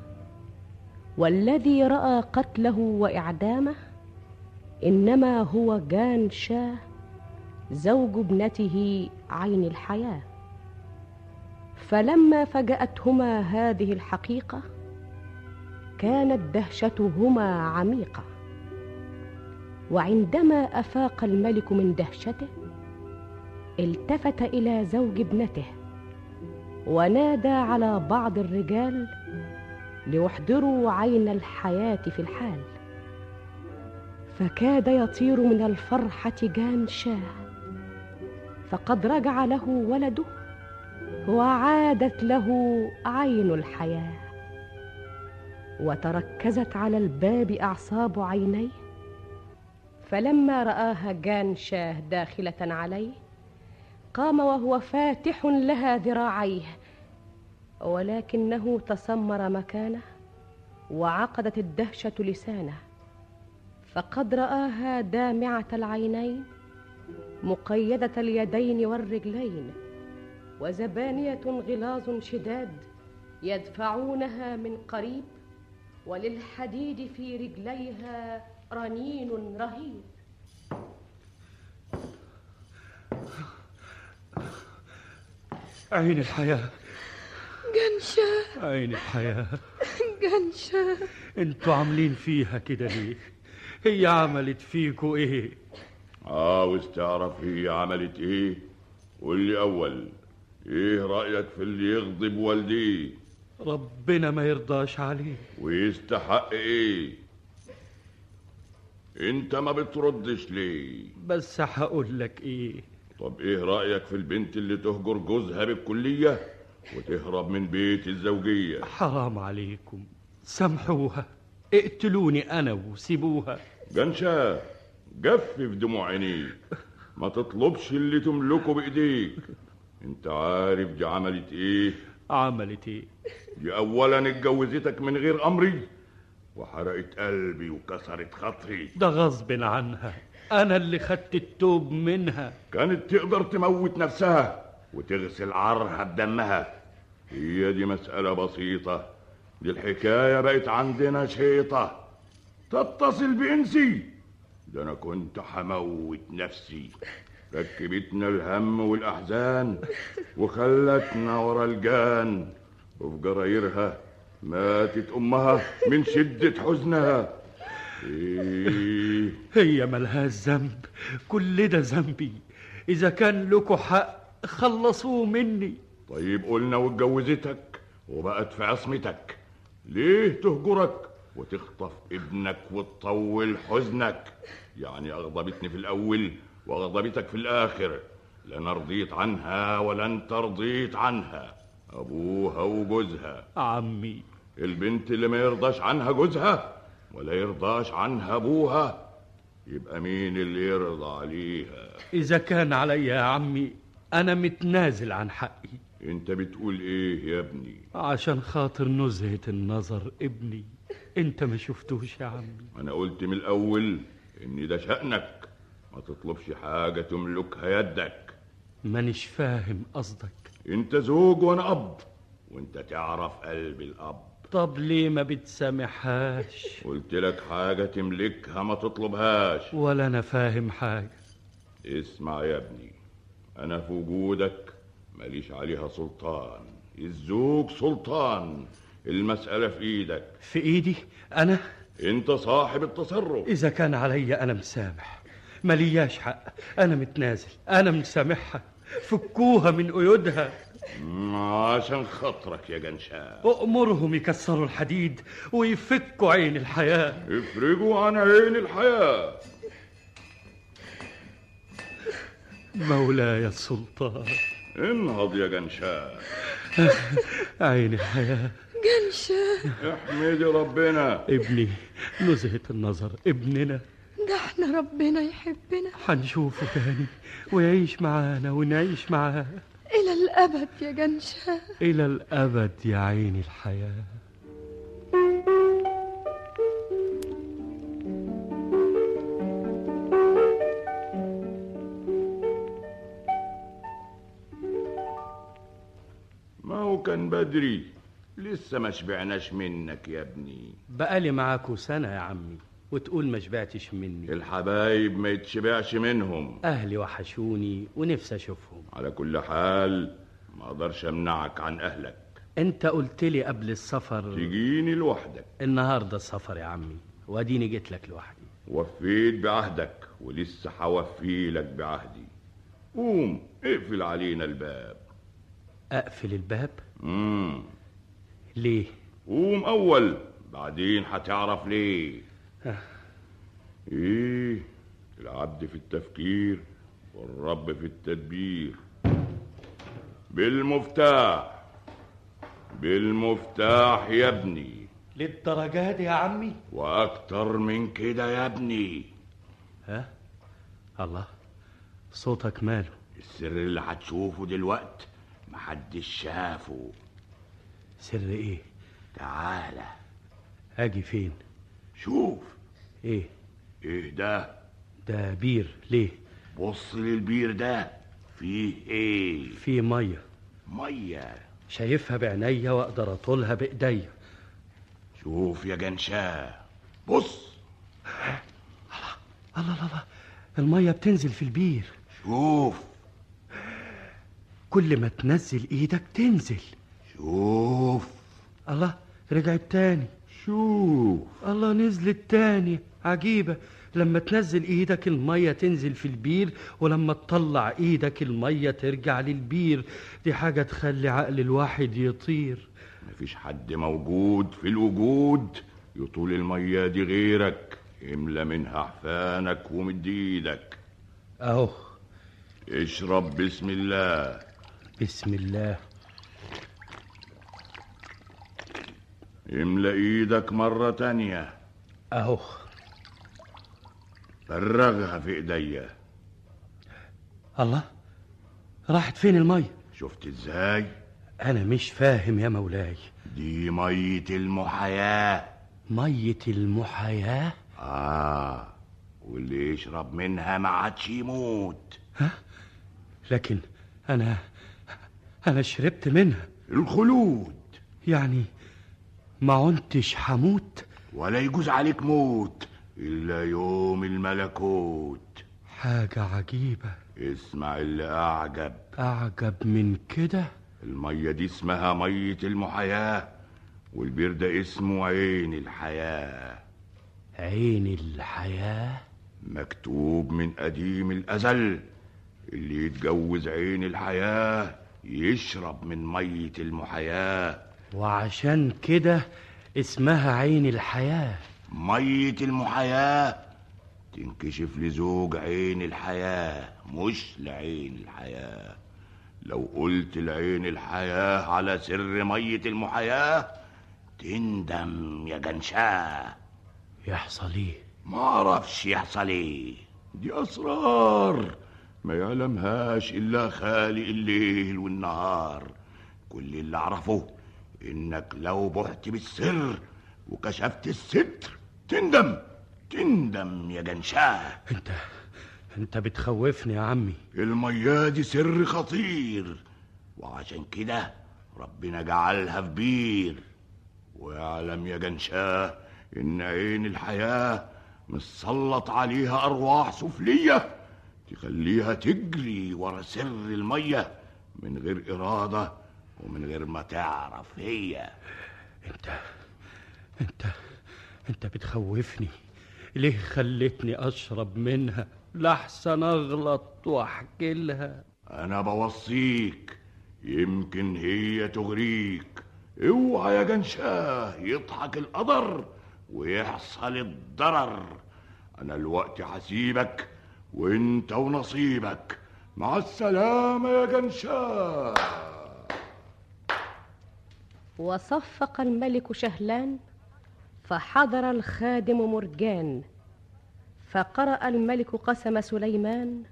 والذي رأى قتله وإعدامه إنما هو جان شاه زوج ابنته عين الحياة. فلما فجأتهما هذه الحقيقة كانت دهشتهما عميقة. وعندما أفاق الملك من دهشته التفت إلى زوج ابنته ونادى على بعض الرجال ليحضروا عين الحياة في الحال. فكاد يطير من الفرحة جان شاه فقد رجع له ولده وعادت له عين الحياة. وتركزت على الباب أعصاب عينيه فلما رآها جان شاه داخلة عليه قام وهو فاتح لها ذراعيه ولكنه تسمر مكانه وعقدت الدهشة لسانه. فقد رآها دامعة العينين مقيدة اليدين والرجلين وزبانية غلاظ شداد يدفعونها من قريب وللحديد في رجليها رنين رهيب. عين الحياة؟ جنشة عين الحياة؟ جنشة أنتوا عاملين فيها كده ليه؟ هي عملت فيكوا إيه؟ عاوز تعرف هي عملت إيه؟ قول لي أول إيه رأيك في اللي يغضب والديه؟ ربنا ما يرضاش عليه ويستحق إيه؟ انت ما بتردش ليه؟ بس هقول لك إيه. طب إيه رأيك في البنت اللي تهجر جوزها بالكلية وتهرب من بيت الزوجية؟ حرام عليكم. سامحوها. اقتلوني أنا وسيبوها. جنشا جفف دموع عينيك. ما تطلبش اللي تملكه بإيديك. انت عارف دي عملت إيه؟ عملت إيه؟ دي اولا اتجوزتك من غير امري وحرقت قلبي وكسرت خاطري. ده غصب عنها. أنا اللي خدت التوب منها. كانت تقدر تموت نفسها وتغسل عرها بدمها. هي دي مسألة بسيطة. دي الحكاية بقت عندنا شيطة. تتصل بإنسي. ده أنا كنت حموت نفسي. ركبتنا الهم والأحزان وخلتنا ورا الجان. وفي جرايرها ماتت أمها من شدة حزنها. إيه. هي ملهاش ذنب. كل ده ذنبي. إذا كان لكم حق خلصوه مني. طيب قلنا واتجوزتك وبقت في عصمتك. ليه تهجرك وتخطف ابنك وتطول حزنك؟ يعني أغضبتني في الأول وأغضبتك في الآخر. لا أنا رضيت عنها ولا أنت رضيت عنها. أبوها وجوزها. عمي. البنت اللي ما يرضاش عنها جوزها ولا يرضاش عنها أبوها يبقى مين اللي يرضى عليها؟ إذا كان عليا يا عمي أنا متنازل عن حقي. أنت بتقول إيه يا ابني؟ عشان خاطر نزهة النظر ابني. أنت ما شفتوش يا عمي. أنا قلت من الأول إن ده شأنك. ما تطلبش حاجة تملكها يدك. مانيش فاهم قصدك. أنت زوج وأنا أب وأنت تعرف قلب الأب. طب ليه ما بتسامحهاش؟ قلت لك حاجة تملكها ما تطلبهاش. ولا أنا فاهم حاجة. اسمع يا ابني أنا في وجودك ماليش عليها سلطان. الزوج سلطان المسألة في إيدك. في إيدي؟ أنا؟ أنت صاحب التصرف. إذا كان عليا أنا مسامح. ملياش حق. أنا متنازل. أنا مسامحها. فكوها من قيودها عشان خاطرك يا جنشان. أأمرهم يكسروا الحديد ويفكوا عين الحياة. افرجوا عن عين الحياة. مولاي السلطان. انهض يا جنشان. [laughs] عين الحياة. جنشة احمدي ربنا. ابني نزهة النظر ابننا. ده إحنا ربنا يحبنا. هنشوفه تاني ويعيش معانا ونعيش معاه. إلى الأبد يا جنشة إلى الأبد يا عين الحياة. ما هو كان بدري. لسه ما شبعناش منك يا ابني. بقالي معاكوا سنة يا عمي. وتقول ما شبعتش مني. الحبايب ما يتشبعش منهم. أهلي وحشوني ونفسي أشوفهم. على كل حال ما أقدرش أمنعك عن أهلك. أنت قلت لي قبل السفر تجيني لوحدك. النهاردة السفر يا عمي وأديني جيت لك لوحدي. وفيت بعهدك ولسه هوفي لك بعهدي. قوم اقفل علينا الباب. أقفل الباب؟ مم. ليه؟ قوم أول بعدين هتعرف ليه. إيه العبد في التفكير والرب في التدبير. بالمفتاح بالمفتاح يا ابني. للدرجة دي يا عمي؟ وأكتر من كده يا ابني. ها؟ الله صوتك ماله. السر اللي هتشوفه دلوقت محدش شافه. سر إيه؟ تعالى. أجي فين؟ شوف. إيه؟ إيه ده؟ ده بير. ليه؟ بص للبير ده. فيه إيه؟ في مية. مية. شايفها بعينيا وأقدر أطولها بإيديا. شوف يا جنشاه بص. الله الله الله. المية بتنزل في البير. شوف. كل ما تنزل إيدك تنزل. شوف. الله رجعت تاني. شوف. الله نزلت تاني عجيبة. لما تنزل إيدك المية تنزل في البير ولما تطلع إيدك المية ترجع للبير. دي حاجة تخلي عقل الواحد يطير. مفيش حد موجود في الوجود يطول المية دي غيرك املى منها حفانك ومد إيدك. أهو. اشرب بسم الله. بسم الله. املى إيدك مرة تانية. اهو. فرغها في ايديا. الله راحت فين المية شفت إزاي؟ أنا مش فاهم يا مولاي. دي مية المحياة. مية المحياة؟ آه واللي يشرب منها ما عادش يموت. لكن أنا أنا شربت منها. الخلود. يعني ما عنتش حموت؟ ولا يجوز عليك موت إلا يوم الملكوت. حاجة عجيبة. اسمع اللي أعجب. أعجب من كده؟ المية دي اسمها مية المحياة والبير ده اسمه عين الحياة. عين الحياة؟ مكتوب من قديم الأزل اللي يتجوز عين الحياة يشرب من مية المحياة. وعشان كده اسمها عين الحياة. مية المحياة تنكشف لزوج عين الحياة مش لعين الحياة. لو قلت لعين الحياة على سر مية المحياة تندم يا جنشاه يحصل إيه؟ ما أعرفش يحصل إيه. دي أسرار ما يعلمهاش إلا خالق الليل والنهار. كل اللي أعرفه إنك لو بحت بالسر وكشفت الستر تندم تندم يا جنشاه أنت أنت بتخوفني يا عمي. المياة دي سر خطير وعشان كده ربنا جعلها في بير. ويعلم يا جنشاه إن عين الحياة مسلط عليها أرواح سفلية تخليها تجري ورا سر المية من غير إرادة ومن غير ما تعرف هي. انت انت انت بتخوفني. ليه خلتني اشرب منها؟ لحسن اغلط واحكي لها. أنا بوصيك. يمكن هي تغريك. اوعى يا جنشاه يضحك القدر ويحصل الضرر. أنا الوقت هسيبك وانت ونصيبك. مع السلامة يا جنشاه. وصفق الملك شهلان فحضر الخادم مرجان. فقرأ الملك قسم سليمان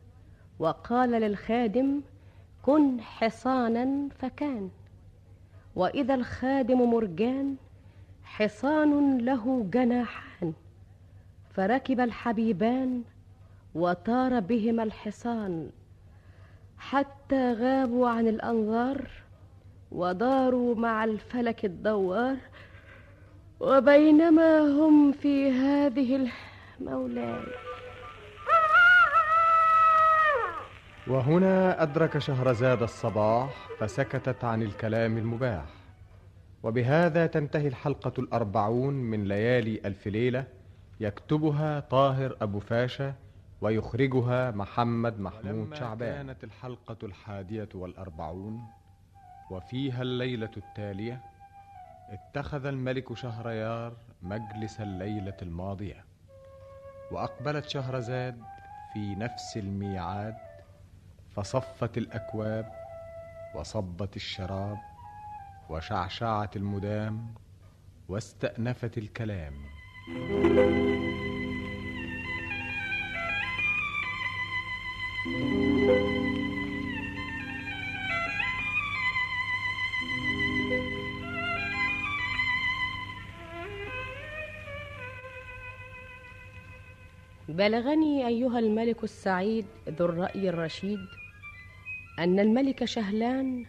وقال للخادم كن حصانا فكان وإذا الخادم مرجان حصان له جناحان. فركب الحبيبان وطار بهما الحصان حتى غابوا عن الأنظار وداروا مع الفلك الدوار وبينما هم في هذه المولاي وهنا أدرك شهرزاد الصباح فسكتت عن الكلام المباح. وبهذا تنتهي الحلقة الأربعون من ليالي ألف ليلة يكتبها طاهر أبو فاشا ويخرجها محمد محمود ولما شعبان. كانت الحلقة الحادية والأربعون وفيها الليلة التالية اتخذ الملك شهريار مجلس الليلة الماضية وأقبلت شهرزاد في نفس الميعاد فصفت الأكواب وصبت الشراب وشعشعت المدام واستأنفت الكلام. بلغني أيها الملك السعيد ذو الرأي الرشيد أن الملك شهلان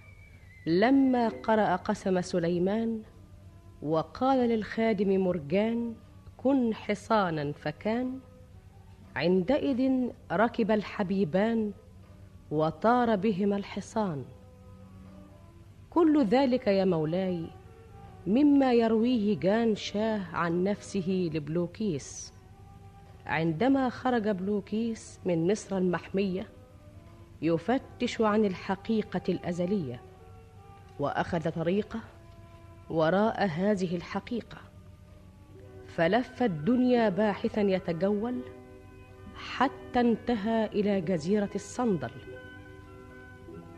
لما قرأ قسم سليمان وقال للخادم مرجان كن حصانا فكان عندئذ ركب الحبيبان وطار بهما الحصان. كل ذلك يا مولاي مما يرويه جانشاه عن نفسه لبلوكيس. عندما خرج بلوكيس من مصر المحمية يفتش عن الحقيقة الأزلية وأخذ طريقه وراء هذه الحقيقة. فلف الدنيا باحثا يتجول حتى انتهى إلى جزيرة الصندل.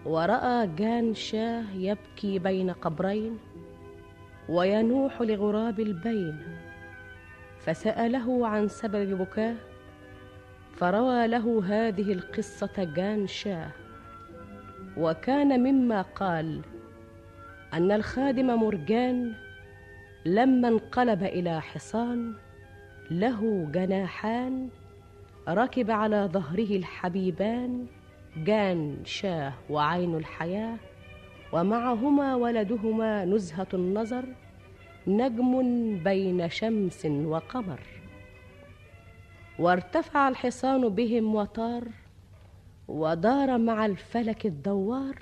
ورأى جان شاه يبكي بين قبرين وينوح لغراب البين. فسأله عن سبب بكاه فروى له هذه القصة جان شاه وكان مما قال أن الخادم مرجان لما انقلب إلى حصان له جناحان ركب على ظهره الحبيبان جان شاه وعين الحياة ومعهما ولدهما نزهة النظر نجم بين شمس وقمر. وارتفع الحصان بهم وطار ودار مع الفلك الدوار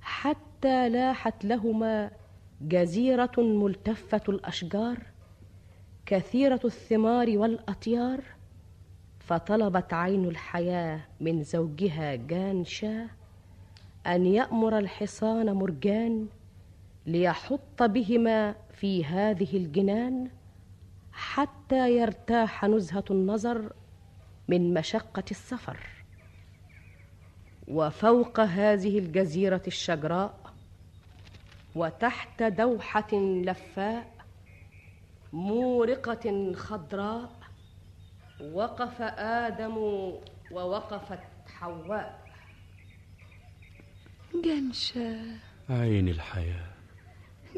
حتى لاحت لهما جزيرة ملتفة الأشجار كثيرة الثمار والأطيار فطلبت عين الحياة من زوجها جان شاه أن يأمر الحصان مرجان ليحط بهما في هذه الجنان حتى يرتاح نزهة النظر من مشقة السفر. وفوق هذه الجزيرة الشجراء وتحت دوحة لفاء مورقة خضراء وقف آدم ووقفت حواء. جنشة عين الحياة.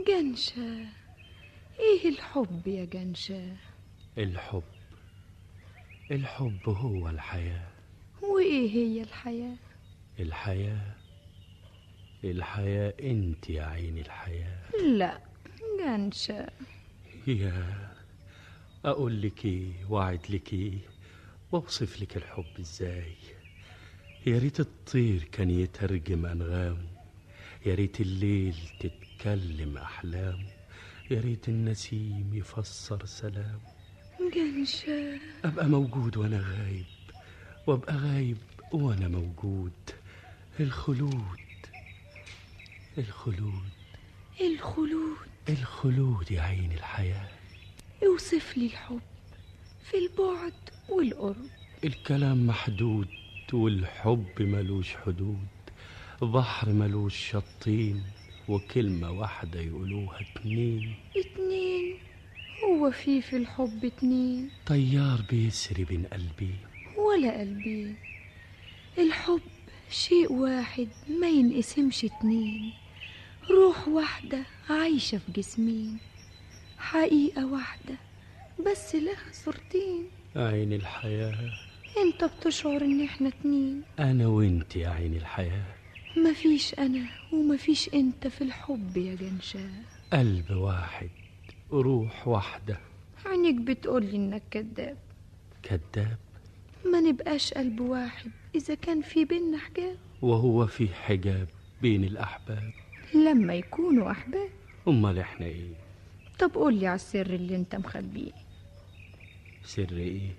جنشة إيه الحب يا جنشة؟ الحب. الحب هو الحياة. وإيه هي الحياة؟ الحياة. الحياة أنت يا عين الحياة. لا جنشة. يا أقول لك إيه وأعد لك إيه وأوصف لك الحب إزاي. يا ريت الطير كان يترجم أنغامه يا ريت الليل تتكلم أحلامه يا ريت النسيم يفسر سلامه جنشة أبقى موجود وأنا غايب وأبقى غايب وأنا موجود. الخلود الخلود. الخلود. الخلود يا عين الحياة. اوصف لي الحب في البعد والقرب. الكلام محدود والحب ملوش حدود. بحر ملوش شطين. وكلمة واحدة يقولوها اتنين. اتنين. هو في في الحب اتنين. طيار بيسري بين قلبين ولا قلبين الحب شيء واحد ما ينقسمش اتنين. روح واحدة عايشة في جسمين. حقيقة واحدة بس لها صورتين. عين الحياة. انت بتشعر ان إحنا اتنين. أنا وأنت يا عين الحياة مفيش أنا ومفيش أنت في الحب يا جنشاه قلب واحد روح واحدة. عينيك بتقولي إنك كذاب كذاب ما نبقاش قلب واحد إذا كان في بينا حجاب. وهو في حجاب بين الأحباب. لما يكونوا أحباب. أمال إحنا إيه؟ طب قولي على السر اللي أنت مخبيه. سر إيه؟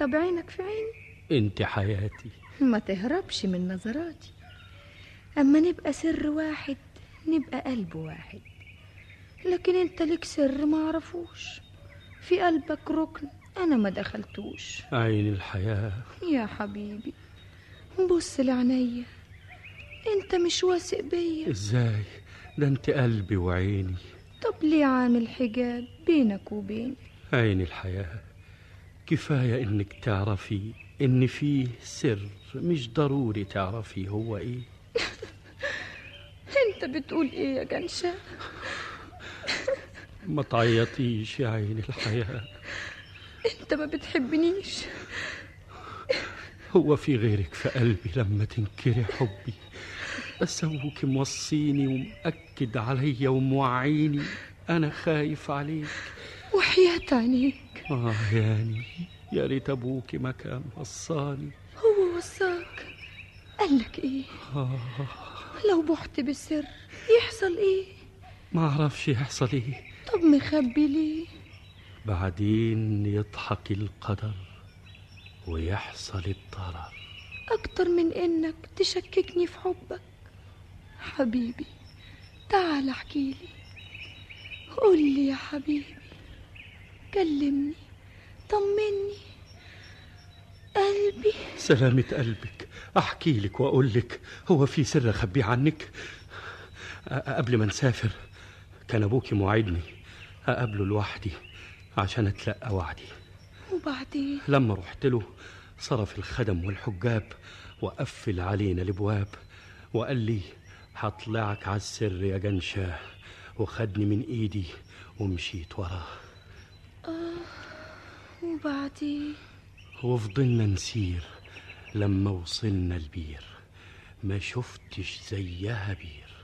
طب عينك في عيني. أنت حياتي. ما تهربش من نظراتي. أما نبقى سر واحد نبقى قلب واحد. لكن أنت لك سر ما عرفوش في قلبك ركن أنا ما دخلتوش. عين الحياة. يا حبيبي بص لعينيا. أنت مش واثق بيا. إزاي؟ ده أنت قلبي وعيني. طب ليه عامل حجاب بينك وبيني؟ عين الحياة. كفاية إنك تعرفي إن فيه سر مش ضروري تعرفي هو إيه. انت بتقول إيه يا جنشا ما تعيطيش يا عين الحياة. انت ما بتحبنيش. هو في غيرك في قلبي لما تنكري حبي. بس أبوك موصيني ومأكد عليا وموعيني. أنا خايف عليك. وحياة عينيك. آه يعني يا ريت أبوك ما كان وصاني. هو وصاك. قالك إيه؟ آه. لو بحت بالسر يحصل إيه؟ ما أعرفش يحصل إيه. طب مخبي ليه بعدين يضحك القدر ويحصل الضرر. أكتر من إنك تشككني في حبك. حبيبي تعال احكيلي قولي يا حبيبي. كلمني طمني. قلبي. سلامة قلبك. أحكي لك وأقول لك هو في سر اخبيه عنك. قبل ما نسافر كان ابوكي موعدني. أقابله لوحدي عشان أتلقى وعدي. وبعدين لما رحت له صرف الخدم والحجاب وقفل علينا الأبواب وقال لي هطلعك على السر يا جنشاه وخدني من إيدي ومشيت وراه. آه وبعدين وفضلنا نسير. لما وصلنا البير ما شفتش زيها بير.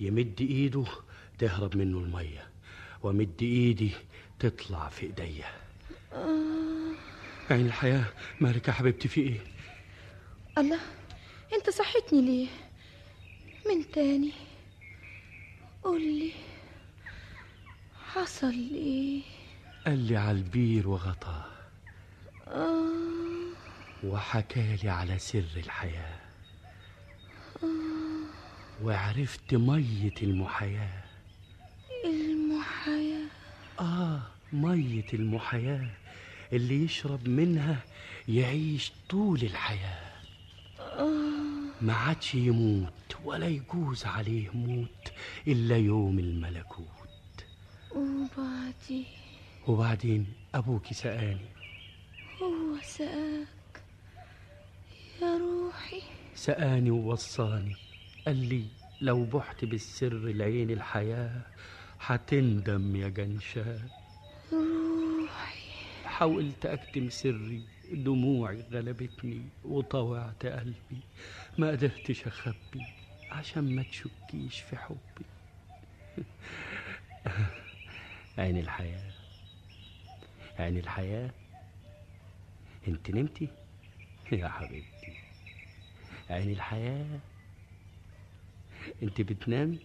يمد ايده تهرب منه المية ومد ايدي تطلع في ايديا. آه. عين الحياة؟ مالك يا حبيبتي في إيه؟ الله أنت صحتني ليه؟ من تاني؟ قولي حصل إيه قال لي على البير وغطاه. آه. وحكالي على سر الحياة. وعرفت مية المحياة. المحياة؟ آه مية المحياة اللي يشرب منها يعيش طول الحياة. آه. ما عادش يموت ولا يجوز عليه موت إلا يوم الملكوت. وبعدين؟ وبعدين أبوك سألني. هو سقاك يا روحي. سأني ووصاني. قال لي لو بحت بالسر العين الحياة هتندم يا جنشاه روحي. حاولت أكتم سري دموعي غلبتني وطوعت قلبي. ما قدرتش أخبي عشان ما تشكيش في حبي. [laughs] عين الحياة. عين الحياة. انت نمتي؟ يا حبيبتي. عين الحياة. انت بتنامي؟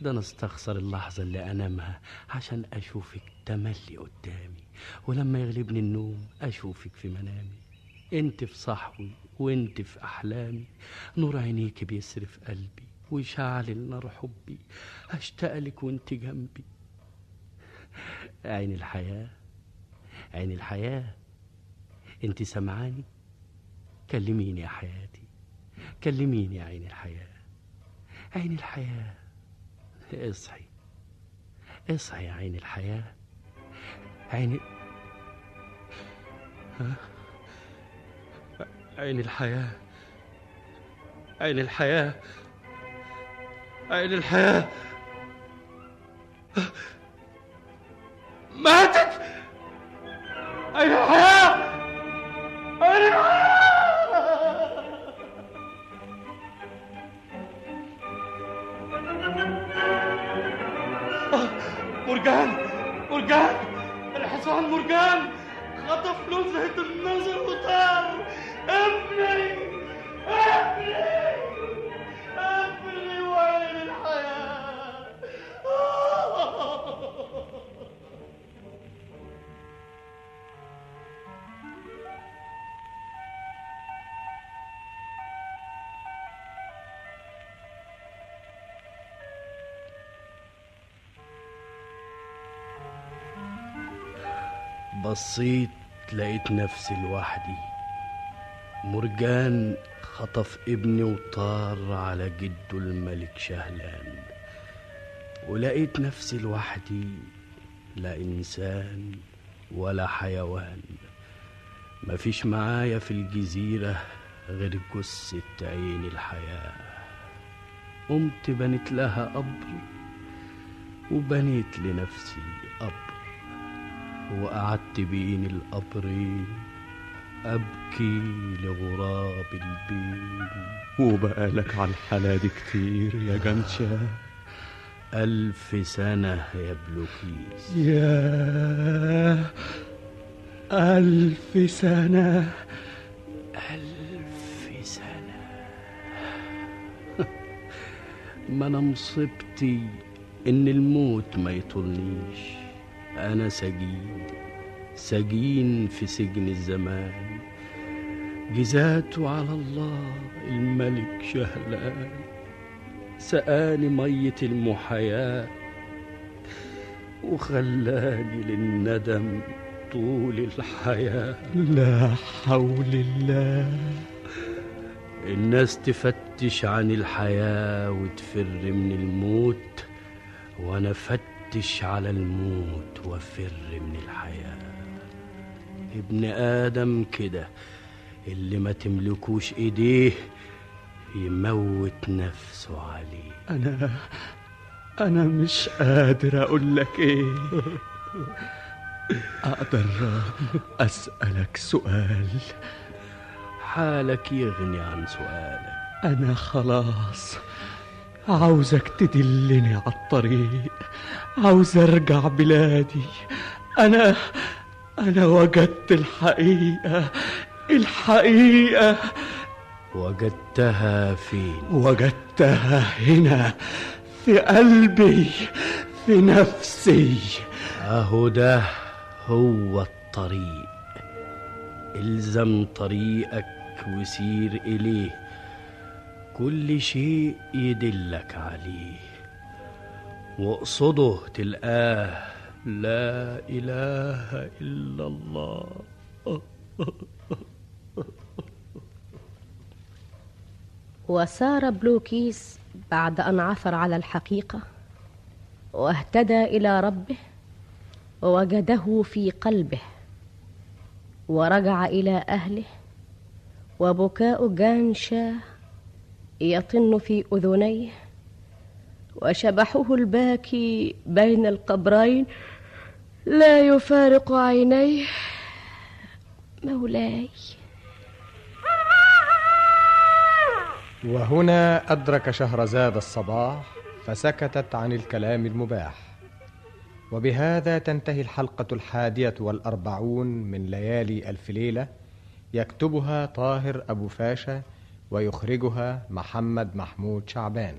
ده أنا استخسر اللحظة اللي انامها عشان اشوفك تملي قدامي ولما يغلبني النوم اشوفك في منامي. انت في صحوي وانت في احلامي نور عينيك بيسرف قلبي ويشعل نار حبي اشتاق لك وانت جنبي. عين الحياة عين الحياة. انت سمعاني كلميني يا حياتي. كلميني يا عين الحياة. عين الحياة. اصحي. اصحي يا عين الحياة. عين؟ عين الحياة. عين الحياة. عين الحياة. ماتت! عين الحياة! عين الحياة! مرجان مرجان الحصان مرجان خطف نزهة النظر وطار ابني ابني بصيت لقيت نفسي لوحدي. مرجان خطف ابني وطار على جده الملك شهلان. ولقيت نفسي لوحدي لا إنسان ولا حيوان. مفيش معايا في الجزيرة غير جثة عين الحياة. قمت بنيت لها قبر وبنيت لنفسي قبر. وقعدت بين القبرين أبكي لغراب البين وبقالك على الحالة دي كتير يا جنشة ألف سنة يا بلوكيس يا ألف سنة. ألف سنة. [laughs] ما أنا مصيبتي إن الموت ما يطولنيش أنا سجين سجين في سجن الزمان. جزاته على الله الملك شهلان. سقاني مية المحياة. وخلاني للندم طول الحياة. لا حول الله. الناس تفتش عن الحياة وتفر من الموت وأنا فتش على الموت وفر من الحياة. ابن آدم كده اللي ما تملكوش إيديه يموت نفسه عليه. أنا أنا مش قادر أقول لك إيه. أقدر أسألك سؤال. حالك يغني عن سؤالك. أنا خلاص عاوزك تدلني على الطريق. عاوز أرجع بلادي. أنا أنا وجدت الحقيقة الحقيقة. وجدتها فين؟ وجدتها هنا في قلبي في نفسي. أهو ده هو الطريق. إلزم طريقك وسير إليه. كل شيء يدلك عليه. واقصده تلقاه لا إله إلا الله. [laughs] وسار بلوكيس بعد أن عثر على الحقيقة واهتدى إلى ربه ووجده في قلبه ورجع إلى أهله وبكاء جانشاه يطن في أذنيه وشبحه الباكي بين القبرين لا يفارق عينيه مولاي. وهنا أدرك شهرزاد الصباح فسكتت عن الكلام المباح. وبهذا تنتهي الحلقة الحادية والأربعون من ليالي ألف ليلة يكتبها طاهر أبو فاشا ويخرجها محمد محمود شعبان.